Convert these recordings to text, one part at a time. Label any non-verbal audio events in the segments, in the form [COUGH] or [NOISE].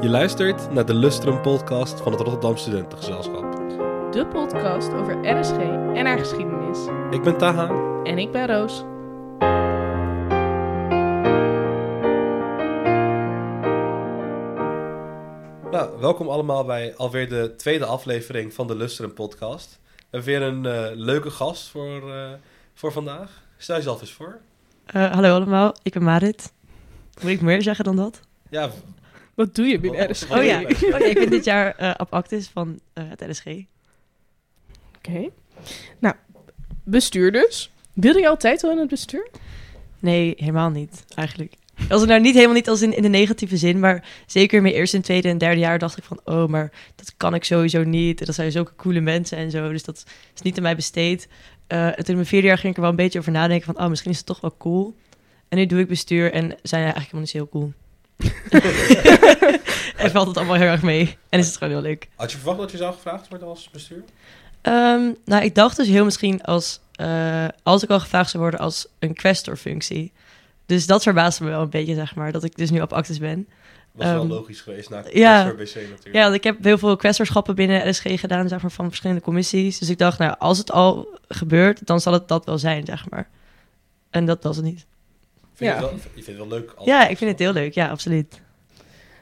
Je luistert naar de Lustrum podcast van het Rotterdam Studentengezelschap. De podcast over RSG en haar geschiedenis. Ik ben Taha. En ik ben Roos. Nou, welkom allemaal bij alweer de tweede aflevering van de Lustrum podcast. We hebben weer een eh, leuke gast voor, eh, voor vandaag. Stel jezelf eens voor. Uh, hallo allemaal, ik ben Marit. Moet ik meer zeggen dan dat? Ja. Wat doe je binnen RSG? Oh ja, [LAUGHS] oh, ja ik ben dit jaar uh, op actis van uh, het RSG. Oké. Okay. Nou, bestuur dus. Wilde je altijd al in het bestuur? Nee, helemaal niet, eigenlijk. Als nou niet helemaal niet als in, in de negatieve zin, maar zeker in mijn eerste en tweede en derde jaar dacht ik van, oh, maar dat kan ik sowieso niet. En dat zijn zulke coole mensen en zo, dus dat is niet aan mij besteed. Uh, en toen in mijn vierde jaar ging ik er wel een beetje over nadenken van, oh, misschien is het toch wel cool. En nu doe ik bestuur en zijn eigenlijk helemaal niet zo heel cool. [LAUGHS] en valt het allemaal heel erg mee. En is het gewoon heel leuk. Had je verwacht dat je zou gevraagd worden als bestuur? Um, nou, ik dacht dus heel misschien als, uh, als ik al gevraagd zou worden als een questor-functie. Dus dat verbaasde me wel een beetje, zeg maar, dat ik dus nu op actus ben. Dat is um, wel logisch geweest na ja, BC natuurlijk. Ja, want ik heb heel veel questorschappen binnen RSG gedaan, zeg maar, van verschillende commissies. Dus ik dacht, nou, als het al gebeurt, dan zal het dat wel zijn, zeg maar. En dat was het niet. Vind ja. je, wel, je vindt het wel leuk? Ja, ik vind het heel leuk. Ja, absoluut.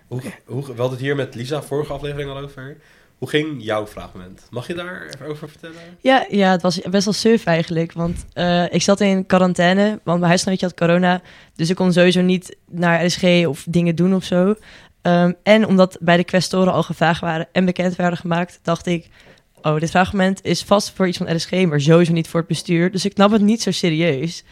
Hoe, hoe, we hadden het hier met Lisa vorige aflevering al over. Hoe ging jouw vraagmoment? Mag je daar even over vertellen? Ja, ja het was best wel suf eigenlijk. Want uh, ik zat in quarantaine, want mijn huisgenootje had corona. Dus ik kon sowieso niet naar RSG of dingen doen of zo. Um, en omdat bij de questoren al gevraagd waren en bekend werden gemaakt, dacht ik... Oh, dit vraagmoment is vast voor iets van RSG, maar sowieso niet voor het bestuur. Dus ik nam het niet zo serieus.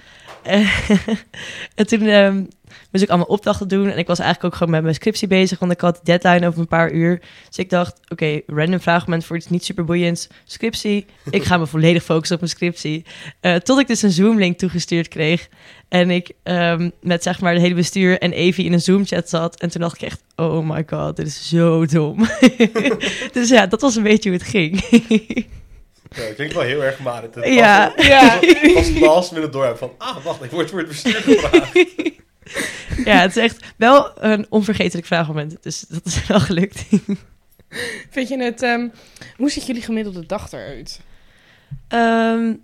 [LAUGHS] en toen um, moest ik allemaal opdrachten doen. En ik was eigenlijk ook gewoon met mijn scriptie bezig, want ik had deadline over een paar uur. Dus ik dacht, oké, random vraagmoment voor iets niet super boeiends. Scriptie. Ik ga me [LAUGHS] volledig focussen op mijn scriptie. Uh, tot ik dus een Zoom-link toegestuurd kreeg. En ik um, met zeg maar de hele bestuur en Evie in een Zoom-chat zat. En toen dacht ik echt, oh my god, dit is zo dom. [LAUGHS] dus ja, dat was een beetje hoe het ging. Ja, het klinkt wel heel erg maar Het ja. Was, ja. Pas last minute door van, ah, wacht, ik word voor het bestuur gevraagd. [LAUGHS] ja, het is echt wel een onvergetelijk vraagmoment. Dus dat is wel gelukt. Vind je het, um, hoe ziet jullie gemiddelde dag eruit? Um,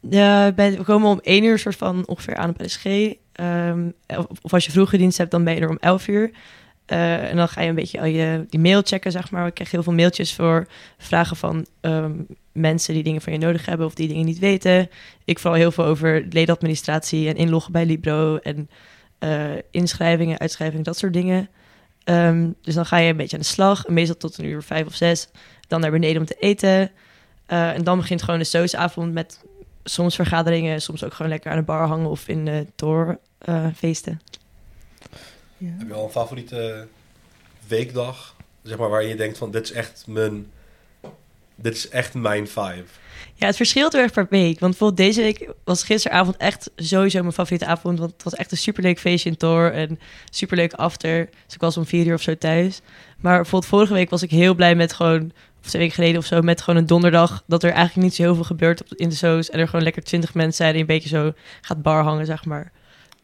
ja, we komen om één uur soort van ongeveer aan op SG. Um, of, of, als je vroege dienst hebt, dan ben je er om elf uur. Uh, en dan ga je een beetje al je die mail checken, zeg maar. Ik krijg heel veel mailtjes voor vragen van um, mensen die dingen van je nodig hebben of die dingen niet weten. Ik vooral heel veel over ledenadministratie en inloggen bij Libro en uh, inschrijvingen, uitschrijvingen, dat soort dingen. Um, dus dan ga je een beetje aan de slag, meestal tot een uur vijf of zes. Dan naar beneden om te eten. Uh, en dan begint gewoon de soosavond met soms vergaderingen, soms ook gewoon lekker aan de bar hangen of in de tour feesten. Ja. Heb je al een favoriete weekdag? Zeg maar waar je denkt van dit is echt mijn, dit is echt mijn vibe. Ja, het verschilt heel erg per week. Want bijvoorbeeld deze week was gisteravond echt sowieso mijn favoriete avond. Want het was echt een superleuk feestje in Tor en superleuk after. Dus ik was om vier uur of zo thuis. Maar bijvoorbeeld vorige week was ik heel blij met gewoon, of twee weken geleden of zo, met gewoon een donderdag. Dat er eigenlijk niet zo heel veel gebeurt in de shows. En er gewoon lekker twintig mensen zijn die een beetje zo gaat bar hangen, zeg maar.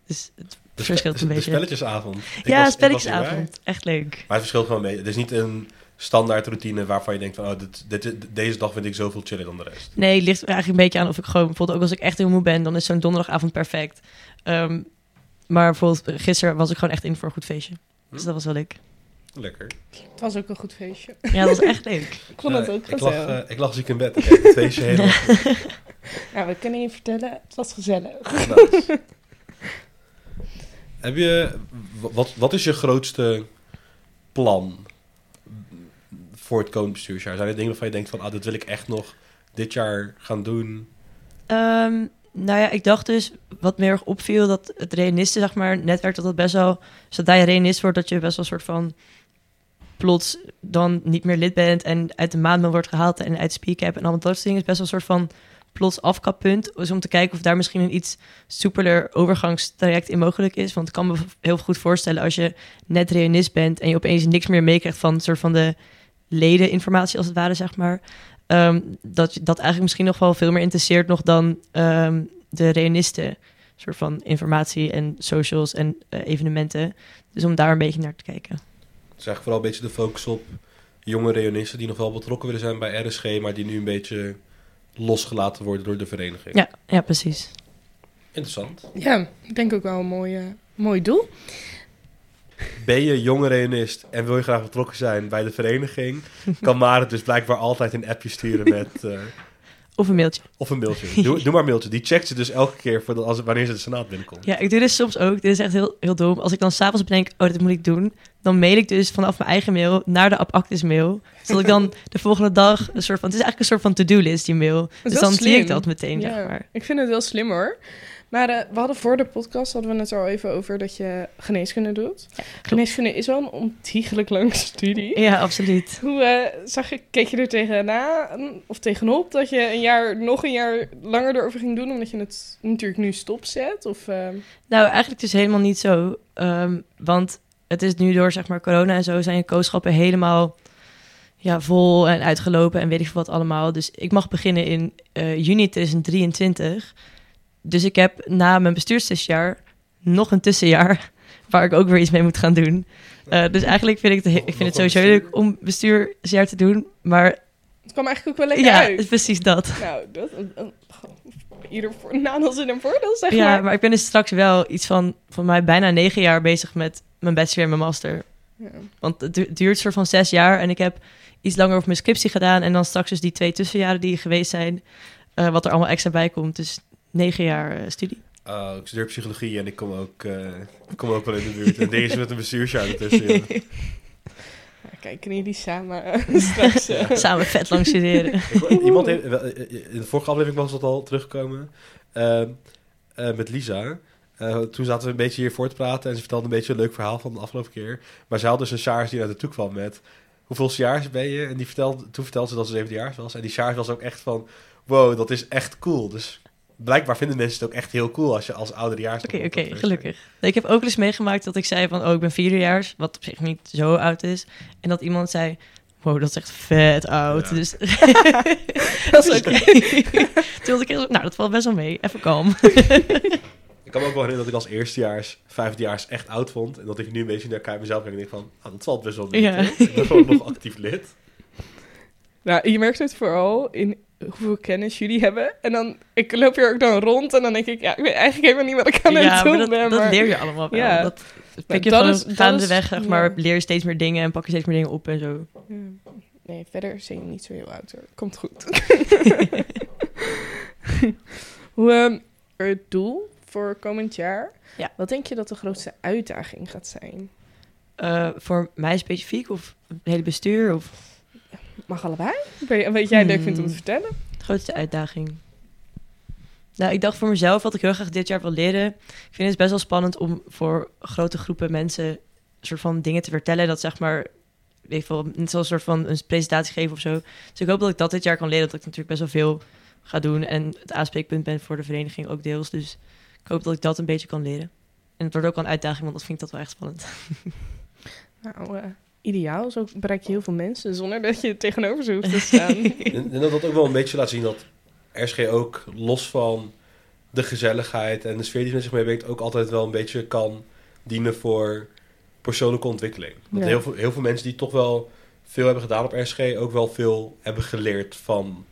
Dus het verschilt een beetje. De spelletjesavond. Ik ja, was, spelletjesavond. Echt leuk. Maar het verschilt gewoon mee. Het is niet een standaard routine waarvan je denkt van... Oh, dit, dit, deze dag vind ik zoveel chiller dan de rest. Nee, het ligt eigenlijk een beetje aan of ik gewoon... Bijvoorbeeld ook als ik echt heel moe ben, dan is zo'n donderdagavond perfect. Um, maar bijvoorbeeld gisteren was ik gewoon echt in voor een goed feestje. Dus hm? dat was wel leuk. Lekker. Het was ook een goed feestje. Ja, dat was echt leuk. [LAUGHS] ik vond het ook ik lag, uh, ik lag ziek in bed. Ik het feestje helemaal. [LAUGHS] ja, we kunnen je vertellen, het was gezellig. [LAUGHS] Heb je, wat, wat is je grootste plan voor het komende bestuursjaar? Zijn er dingen waarvan je denkt van, ah, dit wil ik echt nog dit jaar gaan doen? Um, nou ja, ik dacht dus, wat me erg opviel, dat het reanisten, zeg maar, netwerk, dat dat best wel, zodra je reanist wordt, dat je best wel een soort van plots dan niet meer lid bent en uit de maand wordt gehaald en uit speak heb en allemaal dat soort dingen, is best wel een soort van plots afkappunt. Dus om te kijken of daar misschien een iets soepeler overgangstraject in mogelijk is. Want ik kan me heel goed voorstellen als je net reanist bent en je opeens niks meer meekrijgt van soort van de ledeninformatie als het ware, zeg maar. Um, dat dat eigenlijk misschien nog wel veel meer interesseert nog dan um, de reanisten. soort van informatie en socials en uh, evenementen. Dus om daar een beetje naar te kijken. is eigenlijk vooral een beetje de focus op jonge reunisten die nog wel betrokken willen zijn bij RSG, maar die nu een beetje losgelaten worden door de vereniging. Ja, ja, precies. Interessant. Ja, ik denk ook wel een mooi, eh, mooi doel. Ben je jonge reunist en wil je graag betrokken zijn bij de vereniging, kan Marit dus blijkbaar altijd een appje sturen met... eh, Of een mailtje. of een mailtje. Doe, doe maar een mailtje. Die checkt ze dus elke keer voor de, als, wanneer ze de Senaat binnenkomt. Ja, ik doe dit soms ook. Dit is echt heel, heel dom. Als ik dan s'avonds bedenk, oh, dit moet ik doen. Dan mail ik dus vanaf mijn eigen mail naar de Abactus mail. Zodat ik dan de volgende dag een soort van... Het is eigenlijk een soort van to-do-list, die mail. Dus wel dan zie slim. ik dat meteen, Ja, zeg maar. Ik vind het wel slim hoor. Maar eh, we hadden voor de podcast hadden we het er al even over dat je geneeskunde doet. geneeskunde is wel een ontiegelijk lange studie. Ja, absoluut. Hoe eh, zag je, keek je er tegenaan of tegenop dat je een jaar, nog een jaar langer erover ging doen, omdat je het natuurlijk nu stopzet? Of, eh, Nou, eigenlijk dus helemaal niet zo. Ehm, want het is nu door, zeg maar, corona en zo... zijn je kooschappen helemaal ja, vol en uitgelopen en weet ik veel wat allemaal. Dus ik mag beginnen in juni 2023. Dus ik heb na mijn bestuurstussenjaar nog een tussenjaar... [LAUGHS] waar ik ook weer iets mee moet gaan doen. Eh, dus eigenlijk vind ik het, ik vind het sowieso leuk om bestuursjaar te doen. Maar het kwam eigenlijk ook wel lekker ja, uit. precies dat. Nou, dat, een- een- ieder voor, nadeel in een voordeel, zeg Ja, maar. maar ik ben dus straks wel iets van, van mij bijna negen jaar bezig met mijn bachelor en mijn master. Ja. Want het du- duurt soort van zes jaar en ik heb iets langer over mijn scriptie gedaan. En dan straks dus die twee tussenjaren die geweest zijn, eh, wat er allemaal extra bij komt. Dus negen jaar eh, studie. Oh, ik studeer psychologie en ik kom ook, eh, ik kom ook wel in de buurt. En deze met een bestuursjaar ertussen. ja. [LAUGHS] Ja, kijk, kunnen jullie samen eh, [LAUGHS] straks... [LAUGHS] Samen vet lang studeren. Ik- Iemand heeft, in de vorige aflevering was dat al teruggekomen. Ehm, eh, met Lisa. Eh, toen zaten we een beetje hier voor te praten. En ze vertelde een beetje een leuk verhaal van de afgelopen keer. Maar ze had dus een Sjaars die naar de toe kwam met... Hoeveel Sjaars ben je? En die vertelde, toen vertelde ze dat ze 17 jaar was. En die Sjaars was ook echt van... Wow, dat is echt cool. Dus blijkbaar vinden mensen het ook echt heel cool als je als ouderjaars... Oké, oké, gelukkig. Nee, Ik heb ook wel eens meegemaakt dat ik zei van, oh, ik ben vierdejaars, wat op zich niet zo oud is. En dat iemand zei, wow, dat is echt vet oud. Ja. Dus [LAUGHS] [LAUGHS] dat is oké. [LAUGHS] toen ik echt zo, nou, dat valt best wel mee. Even kalm. Ik kan me ook wel herinneren dat ik als eerstejaars, vijfdejaars echt oud vond. En dat ik nu een beetje naar kijk mezelf kijk en denk van... Ah, dat valt best wel mee. Ja. Ik ben gewoon nog actief lid. Nou, je merkt het vooral in hoeveel kennis jullie hebben. En dan, ik loop hier ook dan rond en dan denk ik, ja, ik weet eigenlijk helemaal niet wat ik aan het doen dat, ben. dat maar- leer je allemaal wel. Ja. Dat pik je dat gewoon is- dat gaandeweg, is- zeg maar, leer je steeds meer dingen en pak je steeds meer dingen op en zo. Nee, verder zie je niet zo heel oud hoor. Komt goed. [LAUGHS] Hoe, ehm, het doel voor komend jaar. Ja. Wat denk je dat de grootste uitdaging gaat zijn? Eh, voor mij specifiek of het hele bestuur of Mag allebei? Weet jij leuk vindt om te Hmm. vertellen? de grootste uitdaging? Nou, ik dacht voor mezelf wat ik heel graag dit jaar wil leren. Ik vind het best wel spannend om voor grote groepen mensen een soort van dingen te vertellen. Dat zeg maar, weet ik veel, net zoals een soort van een presentatie geven of zo. Dus ik hoop dat ik dat dit jaar kan leren. Dat ik natuurlijk best wel veel ga doen. En het aanspreekpunt ben voor de vereniging ook deels. Dus ik hoop dat ik dat een beetje kan leren. En het wordt ook wel een uitdaging, want dat vind ik dat wel echt spannend. [LAUGHS] Nou, eh, ideaal. Zo bereik je heel veel mensen zonder dat je er tegenover ze hoeft te [LAUGHS] staan. En, en dat dat ook wel een beetje laat zien dat RSG ook los van de gezelligheid en de sfeer die met zich meebrengt, ook altijd wel een beetje kan dienen voor persoonlijke ontwikkeling. Want Ja. heel, veel, heel veel mensen die toch wel veel hebben gedaan op RSG, ook wel veel hebben geleerd van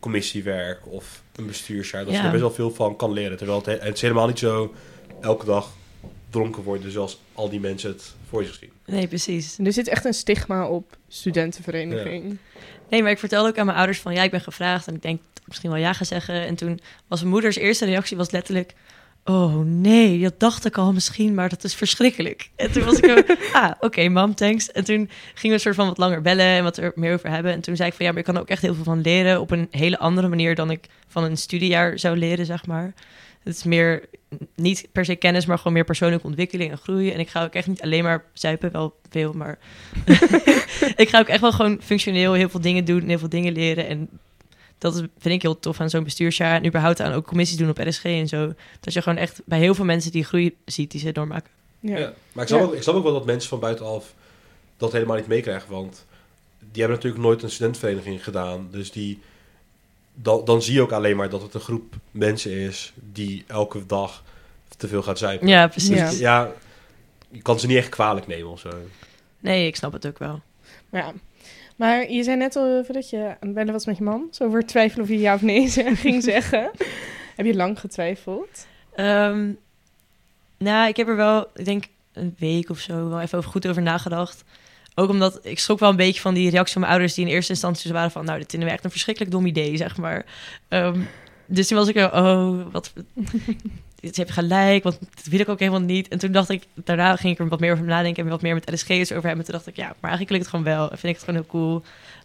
commissiewerk of een bestuursjaar. Dat je Ja. er best wel veel van kan leren. Terwijl het, he- het is helemaal niet zo elke dag dronken worden zoals al die mensen het voor zich zien. Nee, precies. er zit echt een stigma op studentenvereniging. Nee, maar ik vertelde ook aan mijn ouders van ja, ik ben gevraagd en ik denk dat ik misschien wel ja ga zeggen. En toen was mijn moeders eerste reactie was letterlijk, oh nee, dat dacht ik al misschien, maar dat is verschrikkelijk. En toen was ik zo, [LAUGHS] ah, oké, mam, thanks. En toen gingen we een soort van wat langer bellen en wat er meer over hebben. En toen zei ik van ja, maar ik kan er ook echt heel veel van leren op een hele andere manier dan ik van een studiejaar zou leren, zeg maar. Het is meer, niet per se kennis, maar gewoon meer persoonlijke ontwikkeling en groei. En ik ga ook echt niet alleen maar zuipen, wel veel, maar [LAUGHS] ik ga ook echt wel gewoon functioneel heel veel dingen doen en heel veel dingen leren. En dat is, vind ik heel tof aan zo'n bestuursjaar. En überhaupt aan ook commissies doen op RSG en zo. Dat je gewoon echt bij heel veel mensen die groei ziet, die ze doormaken. Ja. Ja. Maar ik snap, Ja. ook, ik snap ook wel dat mensen van buitenaf dat helemaal niet meekrijgen. Want die hebben natuurlijk nooit een studentenvereniging gedaan. Dus die, dan, dan zie je ook alleen maar dat het een groep mensen is die elke dag te veel gaat zuipen. Ja, precies. Ja. Dus ja, je kan ze niet echt kwalijk nemen of zo. Nee, ik snap het ook wel. Maar ja. Maar je zei net al even dat je aan het bellen was met je man. Zo over twijfelen of je ja of nee [LAUGHS] ging zeggen. heb je lang getwijfeld? Ehm, nou, ik heb er wel, ik denk een week of zo, wel even over, goed over nagedacht. Ook omdat ik schrok wel een beetje van die reactie van mijn ouders... die in eerste instantie waren van... nou, dit vinden we echt een verschrikkelijk dom idee, zeg maar. Ehm, dus toen was ik er, oh, wat... [LAUGHS] Dit heb gelijk, want dat wil ik ook helemaal niet. En toen dacht ik, daarna ging ik er wat meer over nadenken... en wat meer met LSG's over hebben. Toen dacht ik, ja, maar eigenlijk lukt het gewoon wel. En vind ik het gewoon heel cool.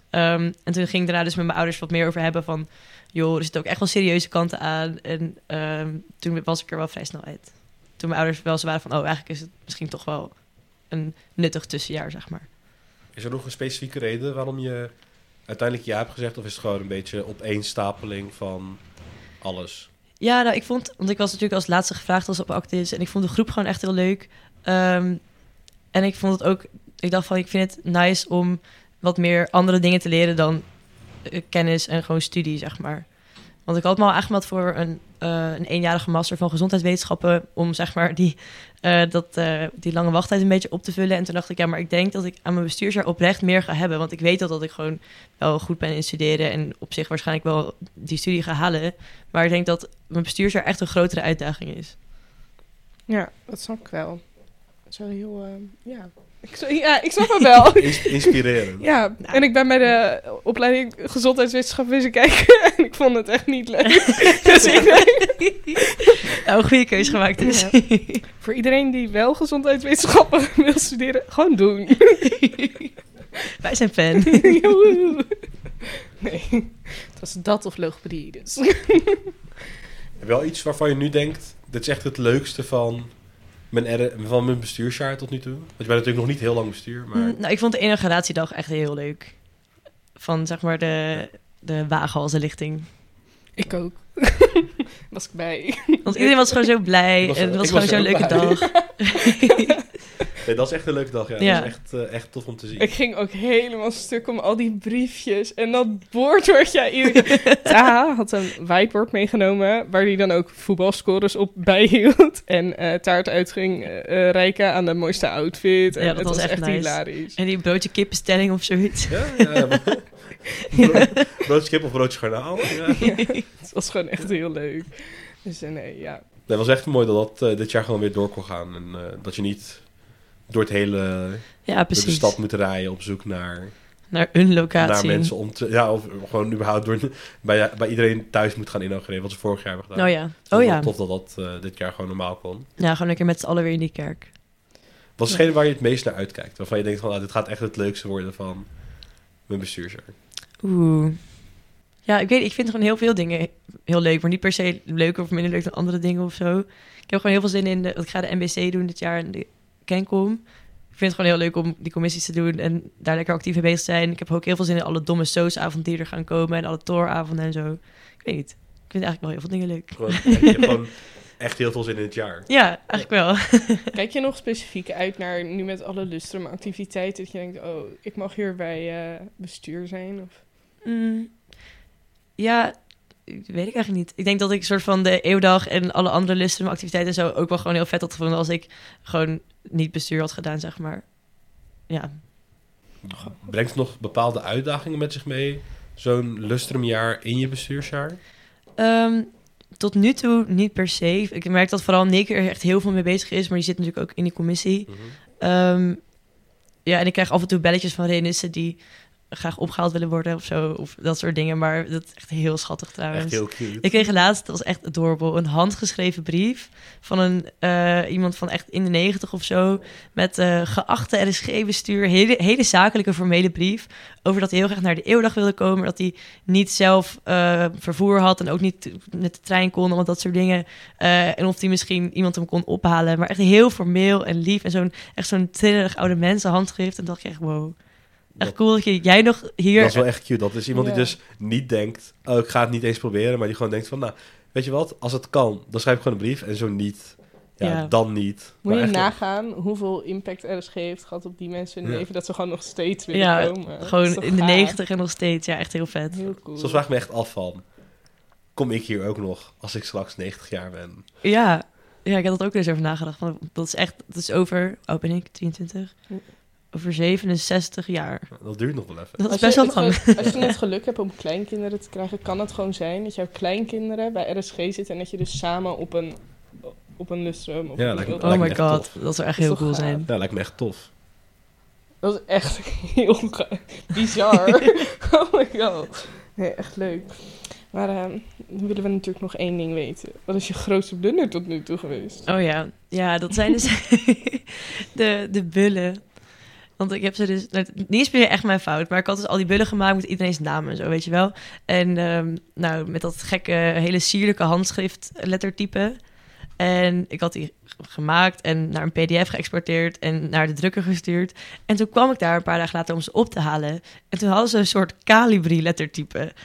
Ehm, en toen ging ik daarna dus met mijn ouders wat meer over hebben van... joh, er zitten ook echt wel serieuze kanten aan. En um, toen was ik er wel vrij snel uit. Toen mijn ouders wel zo waren van... oh, eigenlijk is het misschien toch wel een nuttig tussenjaar, zeg maar. Is er nog een specifieke reden waarom je uiteindelijk ja hebt gezegd? Of is het gewoon een beetje opeenstapeling van alles? Ja, nou, ik vond, want ik was natuurlijk als laatste gevraagd als op Actis en ik vond de groep gewoon echt heel leuk. Um, en ik vond het ook, ik dacht van, ik vind het nice om wat meer andere dingen te leren dan uh, kennis en gewoon studie, zeg maar. Want ik had me al aangemeld voor een, uh, een eenjarige master van gezondheidswetenschappen. Om zeg maar die, uh, dat, uh, die lange wachttijd een beetje op te vullen. En toen dacht ik, ja, maar ik denk dat ik aan mijn bestuursjaar oprecht meer ga hebben. Want ik weet al dat ik gewoon wel goed ben in studeren. En op zich waarschijnlijk wel die studie ga halen. Maar ik denk dat mijn bestuursjaar echt een grotere uitdaging is. Ja, dat snap ik wel. Zo heel, ja, ik, ja, ik snap het wel. [LAUGHS] Inspirerend. ja, nou. en ik ben bij de opleiding gezondheidswetenschap wezen kijken [LAUGHS] en ik vond het echt niet leuk. [LAUGHS] dus ik denk... Nou, een goede keuze gemaakt dus. Ja. Voor iedereen die wel gezondheidswetenschappen wil studeren, gewoon doen. Wij zijn fan. nee, het was dat of logopedie dus. Heb je wel iets waarvan je nu denkt, dit is echt het leukste van mijn, van mijn bestuursjaar tot nu toe? Want je bent natuurlijk nog niet heel lang bestuur, maar... Mm, nou, ik vond de inauguratiedag echt heel leuk. Van, zeg maar, de, de wagenhalzenlichting. Ik ook. [LAUGHS] was ik bij. Want iedereen was gewoon zo blij. Was, en het was gewoon zo'n leuke blij. dag. [LAUGHS] nee, dat is echt een leuke dag, ja. ja. Dat is echt, uh, echt tof om te zien. Ik ging ook helemaal stuk om al die briefjes. En dat bord wordt ja... Iedereen... [LAUGHS] Taha had een whiteboard meegenomen... waar hij dan ook voetbalscores op bijhield. En uh, taart uit ging uh, reiken aan de mooiste outfit. En ja, dat was, was, echt, echt nice. hilarisch. En die broodje kippenstelling of zoiets. Ja, ja. [LAUGHS] broodje kip of broodje garnaal. [LAUGHS] Ja. het was gewoon echt heel leuk. Dus nee, ja. Het was echt mooi dat dat uh, dit jaar gewoon weer door kon gaan. En uh, dat je niet door het hele ja, door de stad moet rijden op zoek naar... Naar een locatie. Naar mensen om te... Ja, of gewoon überhaupt door, bij, bij iedereen thuis moet gaan inaugureren. Wat ze vorig jaar hebben gedaan. Oh ja. Oh dus ja. Tof dat dat uh, dit jaar gewoon normaal kon. Ja, gewoon lekker met z'n allen weer in die kerk. Wat is hetgene waar je het meest naar uitkijkt? Waarvan je denkt van, nou, dit gaat echt het leukste worden van mijn bestuursjaar. Oeh. Ja, ik weet, ik vind gewoon heel veel dingen heel leuk, maar niet per se leuker of minder leuk dan andere dingen of zo. Ik heb gewoon heel veel zin in, de, ik ga de MBC doen dit jaar en de Kencom. Ik vind het gewoon heel leuk om die commissies te doen en daar lekker actief mee bezig te zijn. Ik heb ook heel veel zin in alle domme soosavonden die er gaan komen en alle tooravonden en zo. Ik weet niet. Ik vind eigenlijk wel heel veel dingen leuk. Gewoon, je hebt gewoon [LAUGHS] echt heel veel zin in het jaar. Ja, eigenlijk wel. [LAUGHS] Kijk je nog specifiek uit naar nu met alle lustrum activiteiten dat je denkt, oh, ik mag hier bij uh, bestuur zijn? Of? Mm. Ja, weet ik eigenlijk niet. Ik denk dat ik soort van de eeuwdag en alle andere lustrum activiteiten zo ook wel gewoon heel vet had gevonden als ik gewoon niet bestuur had gedaan, zeg maar. Ja. Brengt het nog bepaalde uitdagingen met zich mee, zo'n lustrumjaar in je bestuursjaar? Um, tot nu toe niet per se. Ik merk dat vooral Nick er echt heel veel mee bezig is, maar die zit natuurlijk ook in die commissie. Mm -hmm. um, ja, en ik krijg af en toe belletjes van renissen die graag opgehaald willen worden of zo. Of dat soort dingen. Maar dat is echt heel schattig trouwens. Echt heel cute. Ik kreeg laatst, dat was echt adorable, een handgeschreven brief van een, uh, iemand van echt in de negentig of zo. Met uh, geachte RSG-bestuur, hele, hele zakelijke formele brief. Over dat hij heel graag naar de eeuwdag wilde komen. Dat hij niet zelf uh, vervoer had en ook niet met de trein kon. Allemaal dat soort dingen. en of hij misschien iemand hem kon ophalen. Maar echt heel formeel en lief. En zo'n echt zo'n trillerig oude mensen handschrift. En dacht je echt, wow. Echt cool dat je, jij nog hier... Dat is wel echt cute. Dat is iemand ja. die dus niet denkt... Oh, ik ga het niet eens proberen. Maar die gewoon denkt van... Nou, weet je wat? Als het kan, dan schrijf ik gewoon een brief. En zo niet. Ja, ja. dan niet. Moet maar je nagaan nog... hoeveel impact RSG heeft gehad op die mensen in hun ja. leven... dat ze gewoon nog steeds willen ja, komen. gewoon in de negentig en nog steeds. Ja, echt heel vet. Heel cool. Soms vraag ik me echt af van... Kom ik hier ook nog als ik straks 90 jaar ben? Ja, ja ik heb dat ook eens over nagedacht. Van, dat is echt... Dat is over... Oh, ben ik? 23? Over 67 jaar. Dat duurt nog wel even. Dat is Als best je wel het lang. Als je [LAUGHS] het geluk hebt om kleinkinderen te krijgen, kan het gewoon zijn dat jouw kleinkinderen bij RSG zitten en dat je dus samen op een, op een lustrum... Of Ja, een lijkt me- wild- Oh my god, tof. dat zou echt Dat heel cool gaaf? zijn. Ja, lijkt me echt tof. Dat is echt [LAUGHS] heel bizar. [LAUGHS] oh my god. Nee, echt leuk. Maar ehm, willen we natuurlijk nog één ding weten. Wat is je grootste blunder tot nu toe geweest? Oh ja, ja, dat zijn dus de, de bullen. Want ik heb ze dus... nou, Niet eens meer echt mijn fout, maar ik had dus al die bullen gemaakt met iedereen's naam en zo, weet je wel. En ehm, nou, met dat gekke, hele sierlijke handschrift lettertype. En ik had die gemaakt en naar een pdf geëxporteerd en naar de drukker gestuurd. En toen kwam ik daar een paar dagen later om ze op te halen. En toen hadden ze een soort Calibri lettertype. [LAUGHS]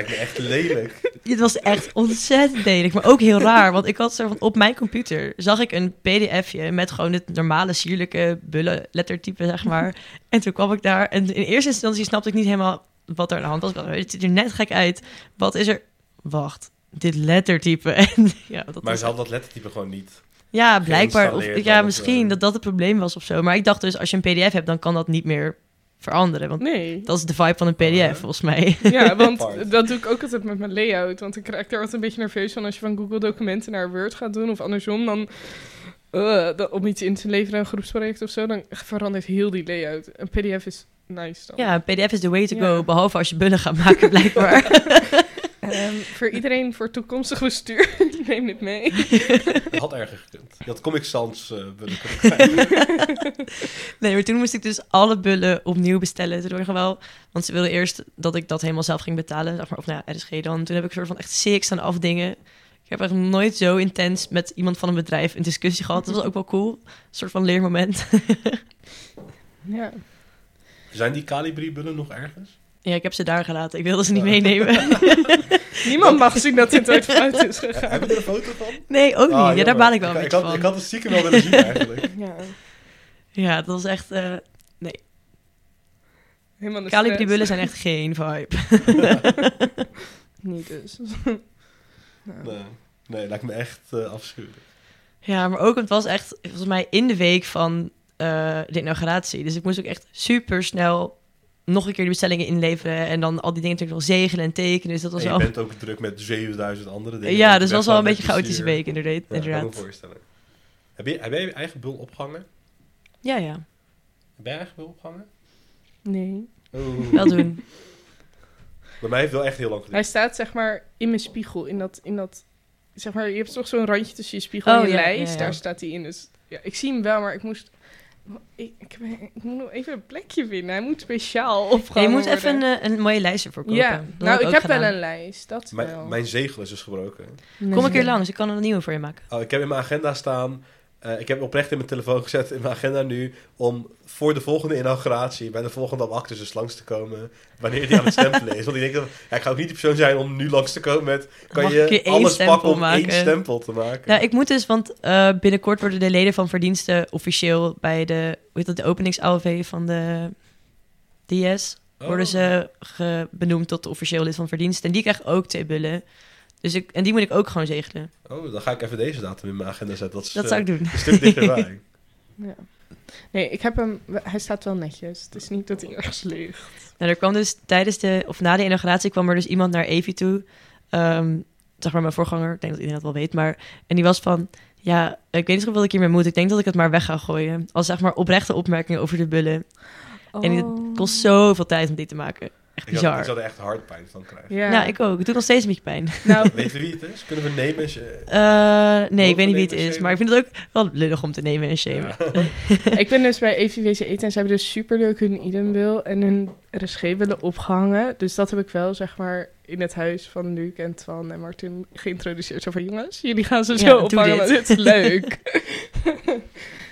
Lijkt me echt lelijk. [LAUGHS] Het was echt ontzettend lelijk, maar ook heel raar. Want ik had zo van, op mijn computer zag ik een pdfje met gewoon het normale sierlijke bullen lettertype, zeg maar. [LAUGHS] En toen kwam ik daar en in eerste instantie snapte ik niet helemaal wat er aan de hand was. Het ziet er net gek uit. Wat is er? Wacht, dit lettertype. [LAUGHS] En ja, dat Maar ze had dat lettertype gewoon niet. ja, blijkbaar. Of, ja, misschien zo. dat dat het probleem was of zo. Maar ik dacht dus, als je een pdf hebt, dan kan dat niet meer veranderen. Want Nee. dat is de vibe van een Oh, pdf, volgens mij. [LAUGHS] Ja, want dat doe ik ook altijd met mijn layout. Want ik raak daar altijd een beetje nerveus van als je van Google documenten naar Word gaat doen. Of andersom, dan... eh, dan- om iets in te leveren, een groepsproject of zo, dan verandert heel die layout. Een pdf is nice dan. Ja, pdf is the way to Ja. go. Behalve als je bullen gaat maken, blijkbaar. [LAUGHS] Ehm, voor iedereen voor toekomstig bestuur, [LAUGHS] neem dit mee. [LAUGHS] Dat had erger gekund. Je had Comic Sans eh, willen kunnen krijgen. [LAUGHS] nee, maar toen moest ik dus alle bullen opnieuw bestellen. Toen wel, want ze wilden eerst dat ik dat helemaal zelf ging betalen. Zeg maar, of nou ja, RSG dan. Toen heb ik een soort van echt sick aan afdingen. Ik heb echt nooit zo intens met iemand van een bedrijf een discussie gehad. Dat was ook wel cool. Een soort van leermoment. Ja. Zijn die Calibri-bullen nog ergens? ja, ik heb ze daar gelaten. Ik wilde ze niet meenemen. Niemand mag zien dat dit ooit fout is Heb gegaan. je er een foto van? nee, ook niet. Ah, ja, daar baal ik wel een ik, beetje had, van. Ik had het stiekem wel willen zien [LAUGHS] eigenlijk. Ja, Ja, dat was echt... eh helemaal de Calibri stress. bullen zijn echt geen vibe. [LAUGHS] Niet dus. [LAUGHS] Nee, nee lijkt me echt eh afschuwelijk. Ja, maar ook het was echt volgens mij in de week van eh, de inauguratie. Dus ik moest ook echt super snel nog een keer die bestellingen inleveren. En dan al die dingen natuurlijk nog zegelen en tekenen. Dus dat was En je wel... bent ook druk met 7000 andere dingen. Ja, dus dat was wel een beetje een chaotische week inderdaad. Ja, kan ik me voorstellen. Heb, je, heb jij je eigen bul opgehangen? Ja, ja. Heb jij je eigen bul opgehangen? Nee. Oh. Wel doen. Bij mij heeft het wel echt heel lang Hij staat zeg maar in mijn spiegel. In dat, in dat, zeg maar, je hebt toch zo'n randje tussen je spiegel Oh, en je ja, lijst. ja, ja. Daar staat hij in. Dus ja, ik zie hem wel, maar ik moest... Ik, ik, ik moet nog even een plekje vinden. Hij moet speciaal opgehangen je moet even een, een mooie lijst ervoor kopen. Ja, Dat nou, ik heb gedaan. wel een lijst. Dat wel. Mijn, mijn zegel is dus gebroken. Kom een keer langs, ik kan er een nieuwe voor je maken. Oh, ik heb in mijn agenda staan. Eh, ik heb oprecht in mijn telefoon gezet in mijn agenda nu. om voor de volgende inauguratie. bij de volgende actus dus langs te komen. wanneer die aan het stempelen is. Want ik denk dat. Ja, ik ga ook niet die persoon zijn om nu langs te komen met. kan Mag je, alles pakken om één stempel te maken? Ja, ik moet dus, want eh, binnenkort worden de leden van verdiensten officieel bij de, hoe heet dat, de openings-AOV van de DS. Oh. Worden ze ge- benoemd tot officieel lid van verdiensten. En die krijgen ook twee bullen. Dus ik, en die moet ik ook gewoon zegelen. Oh, dan ga ik even deze datum in mijn agenda zetten. Dat is Dat eh, zou ik doen. een stuk dichterbij. [LAUGHS] Ja. Nee, ik heb hem... Hij staat wel netjes. Het is niet dat hij ergens ligt. Nou, er kwam dus tijdens de, of na de inauguratie kwam er dus iemand naar Evi toe. Ehm, zeg maar mijn voorganger, ik denk dat iedereen dat wel weet. Maar, en die was van, ja, ik weet niet of wat ik hiermee moet. Ik denk dat ik het maar weg ga gooien. Als zeg maar oprechte opmerkingen over de bullen. En het kost zoveel tijd om die te maken. Echt Ik, had, bizar. ik zou er echt hartpijn van krijgen. Ja, Ja, ik ook. Het doet nog steeds een beetje pijn. Nou, [LAUGHS] Weet je wie het is? Kunnen we nemen? eh, Eh, nee, ik weet niet wie het en is. shamen? Maar ik vind het ook wel lullig om te nemen en shamen. Ja. [LAUGHS] ik ben dus bij EVWC eten en ze hebben dus superleuk hun idembil en hun willen opgehangen. Dus dat heb ik wel, zeg maar, in het huis van Luc en Twan en Martin geïntroduceerd. Zo van, jongens, jullie gaan ze Ja, zo doe ophangen, dit is leuk. [LAUGHS]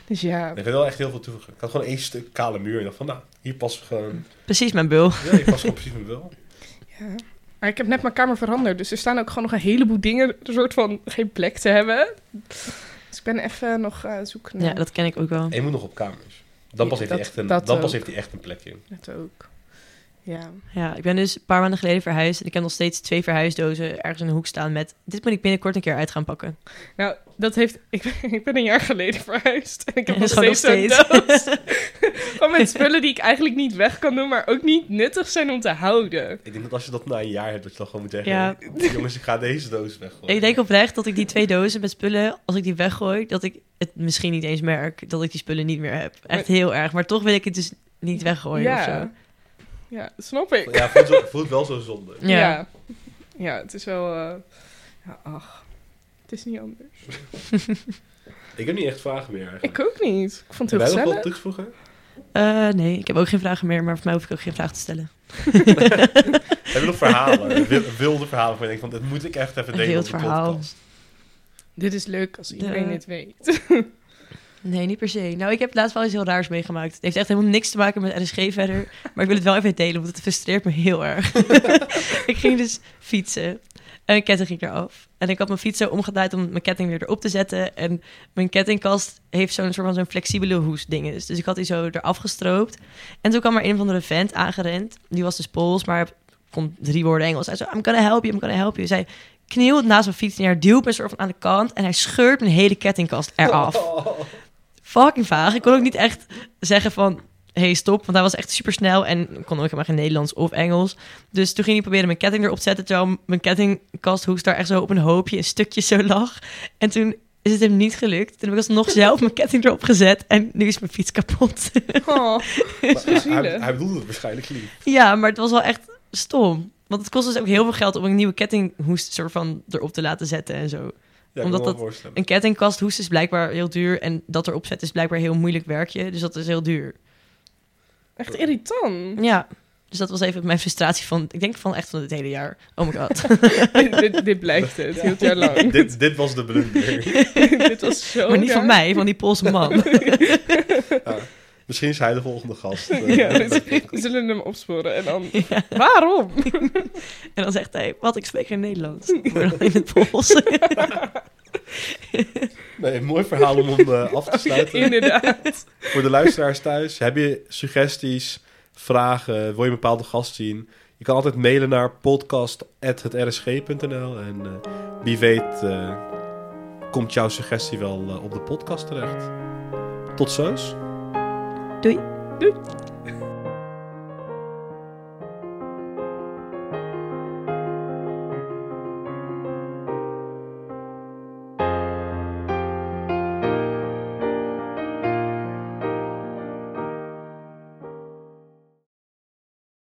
dus ja, Ik vind wel echt heel veel toegevoegd. Ik had gewoon één stuk kale muur. En dacht van, nou, hier past gewoon... Precies mijn bul. Ja, hier past gewoon precies mijn wil. [LAUGHS] ja. Maar ik heb net mijn kamer veranderd, dus er staan ook gewoon nog een heleboel dingen, een soort van geen plek te hebben. Dus ik ben even nog eh zoeken naar Ja, dat ken ik ook wel. En je moet nog op kamers. Dan pas, Ja, heeft, hij dat- echt een, dat dan pas heeft hij echt een plekje. het ook. Ja. Ja, ik ben dus een paar maanden geleden verhuisd. En ik heb nog steeds twee verhuisdozen ergens in de hoek staan met... Dit moet ik binnenkort een keer uit gaan pakken. Nou, dat heeft... [LAUGHS] Ik, ben- ik ben een jaar geleden verhuisd. En ik heb En nog steeds nog zo'n doos. [LAUGHS] [LAUGHS] Gewoon met spullen die ik eigenlijk niet weg kan doen, maar ook niet nuttig zijn om te houden. Ik denk dat als je dat na een jaar hebt, dat je dan gewoon moet zeggen... Ja. Jongens, ik ga deze doos weggooien. Ik denk oprecht dat ik die twee dozen met spullen, als ik die weggooi, dat ik het misschien niet eens merk dat ik die spullen niet meer heb. Echt heel erg. Maar toch wil ik het dus niet weggooien of zo. Ja. Snap ik. Ja, voelt, zo- voelt wel zo zonde. Ja. Ja. Ja, het is wel... eh, ja, ach. Het is niet anders. Ik heb niet echt vragen meer eigenlijk. Ik ook niet. Ik vond het Heb heel jij nog wat gezellig. toe te voegen? Eh, nee, ik heb ook geen vragen meer, maar voor mij hoef ik ook geen vraag te stellen. [LAUGHS] Heb je nog verhalen? [LAUGHS] Wil- wilde verhalen waar je denkt van, dit moet ik echt even delen op wild de verhaal. podcast. Dit is leuk als iedereen De- dit weet. Nee, niet per se. Nou, ik heb laatst wel iets heel raars meegemaakt. Het heeft echt helemaal niks te maken met RSG verder. [LAUGHS] Maar ik wil het wel even delen, want het frustreert me heel erg. [LAUGHS] ik ging dus fietsen. En mijn ketting ging eraf. En ik had mijn fiets zo omgedraaid om mijn ketting weer erop te zetten. En mijn kettingkast heeft zo'n soort van zo'n flexibele hoes dinges. Dus ik had die zo eraf gestroopt. En toen kwam er een van de vent aangerend. Die was dus Pools, maar kon drie woorden Engels. Hij zei, I'm gonna help you, I'm gonna help you. Hij knielt naast mijn fiets neer, duwt me soort van aan de kant... en hij scheurt mijn hele kettingkast eraf fucking vaag. Ik kon ook niet echt zeggen van... hey, stop. Want hij was echt super snel en kon ook helemaal geen Nederlands of Engels. Dus toen ging hij proberen mijn ketting erop te zetten... terwijl mijn kettingkasthoes daar echt zo op een hoopje... een stukje zo lag. En toen is het hem niet gelukt. Toen heb ik alsnog zelf mijn ketting erop gezet... en nu is mijn fiets kapot. Oh, [LAUGHS] Maar hij, hij bedoelde het waarschijnlijk lief. ja, maar het was wel echt stom. Want het kost dus ook heel veel geld... om een nieuwe kettinghoes soort van erop te laten zetten en zo. Ja, Omdat dat-. Een kettingkasthoes is blijkbaar heel duur... en dat erop zetten is blijkbaar heel moeilijk werkje. Dus dat is heel duur. Echt irritant. Ja, dus dat was even mijn frustratie van, ik denk van echt van het hele jaar. Oh my god. [LAUGHS] dit, dit, dit blijft het, heel het jaar lang. dit, dit was de blunder. [LAUGHS] dit was zo maar niet van mij, van die Poolse man. [LAUGHS] Misschien is hij de volgende gast. Ja, dus we zullen hem opsporen en dan... Ja. Waarom? En dan zegt hij, wat, ik spreek geen Nederlands. [LAUGHS] Maar dan in het Pools. [LAUGHS] Nee, een mooi verhaal om hem eh, af te sluiten. [LAUGHS] Inderdaad. Voor de luisteraars thuis, heb je suggesties, vragen, wil je een bepaalde gast zien? Je kan altijd mailen naar podcast.hetrsg.nl en eh, wie weet eh, komt jouw suggestie wel op de podcast terecht. Tot zo's. Doei. Doei.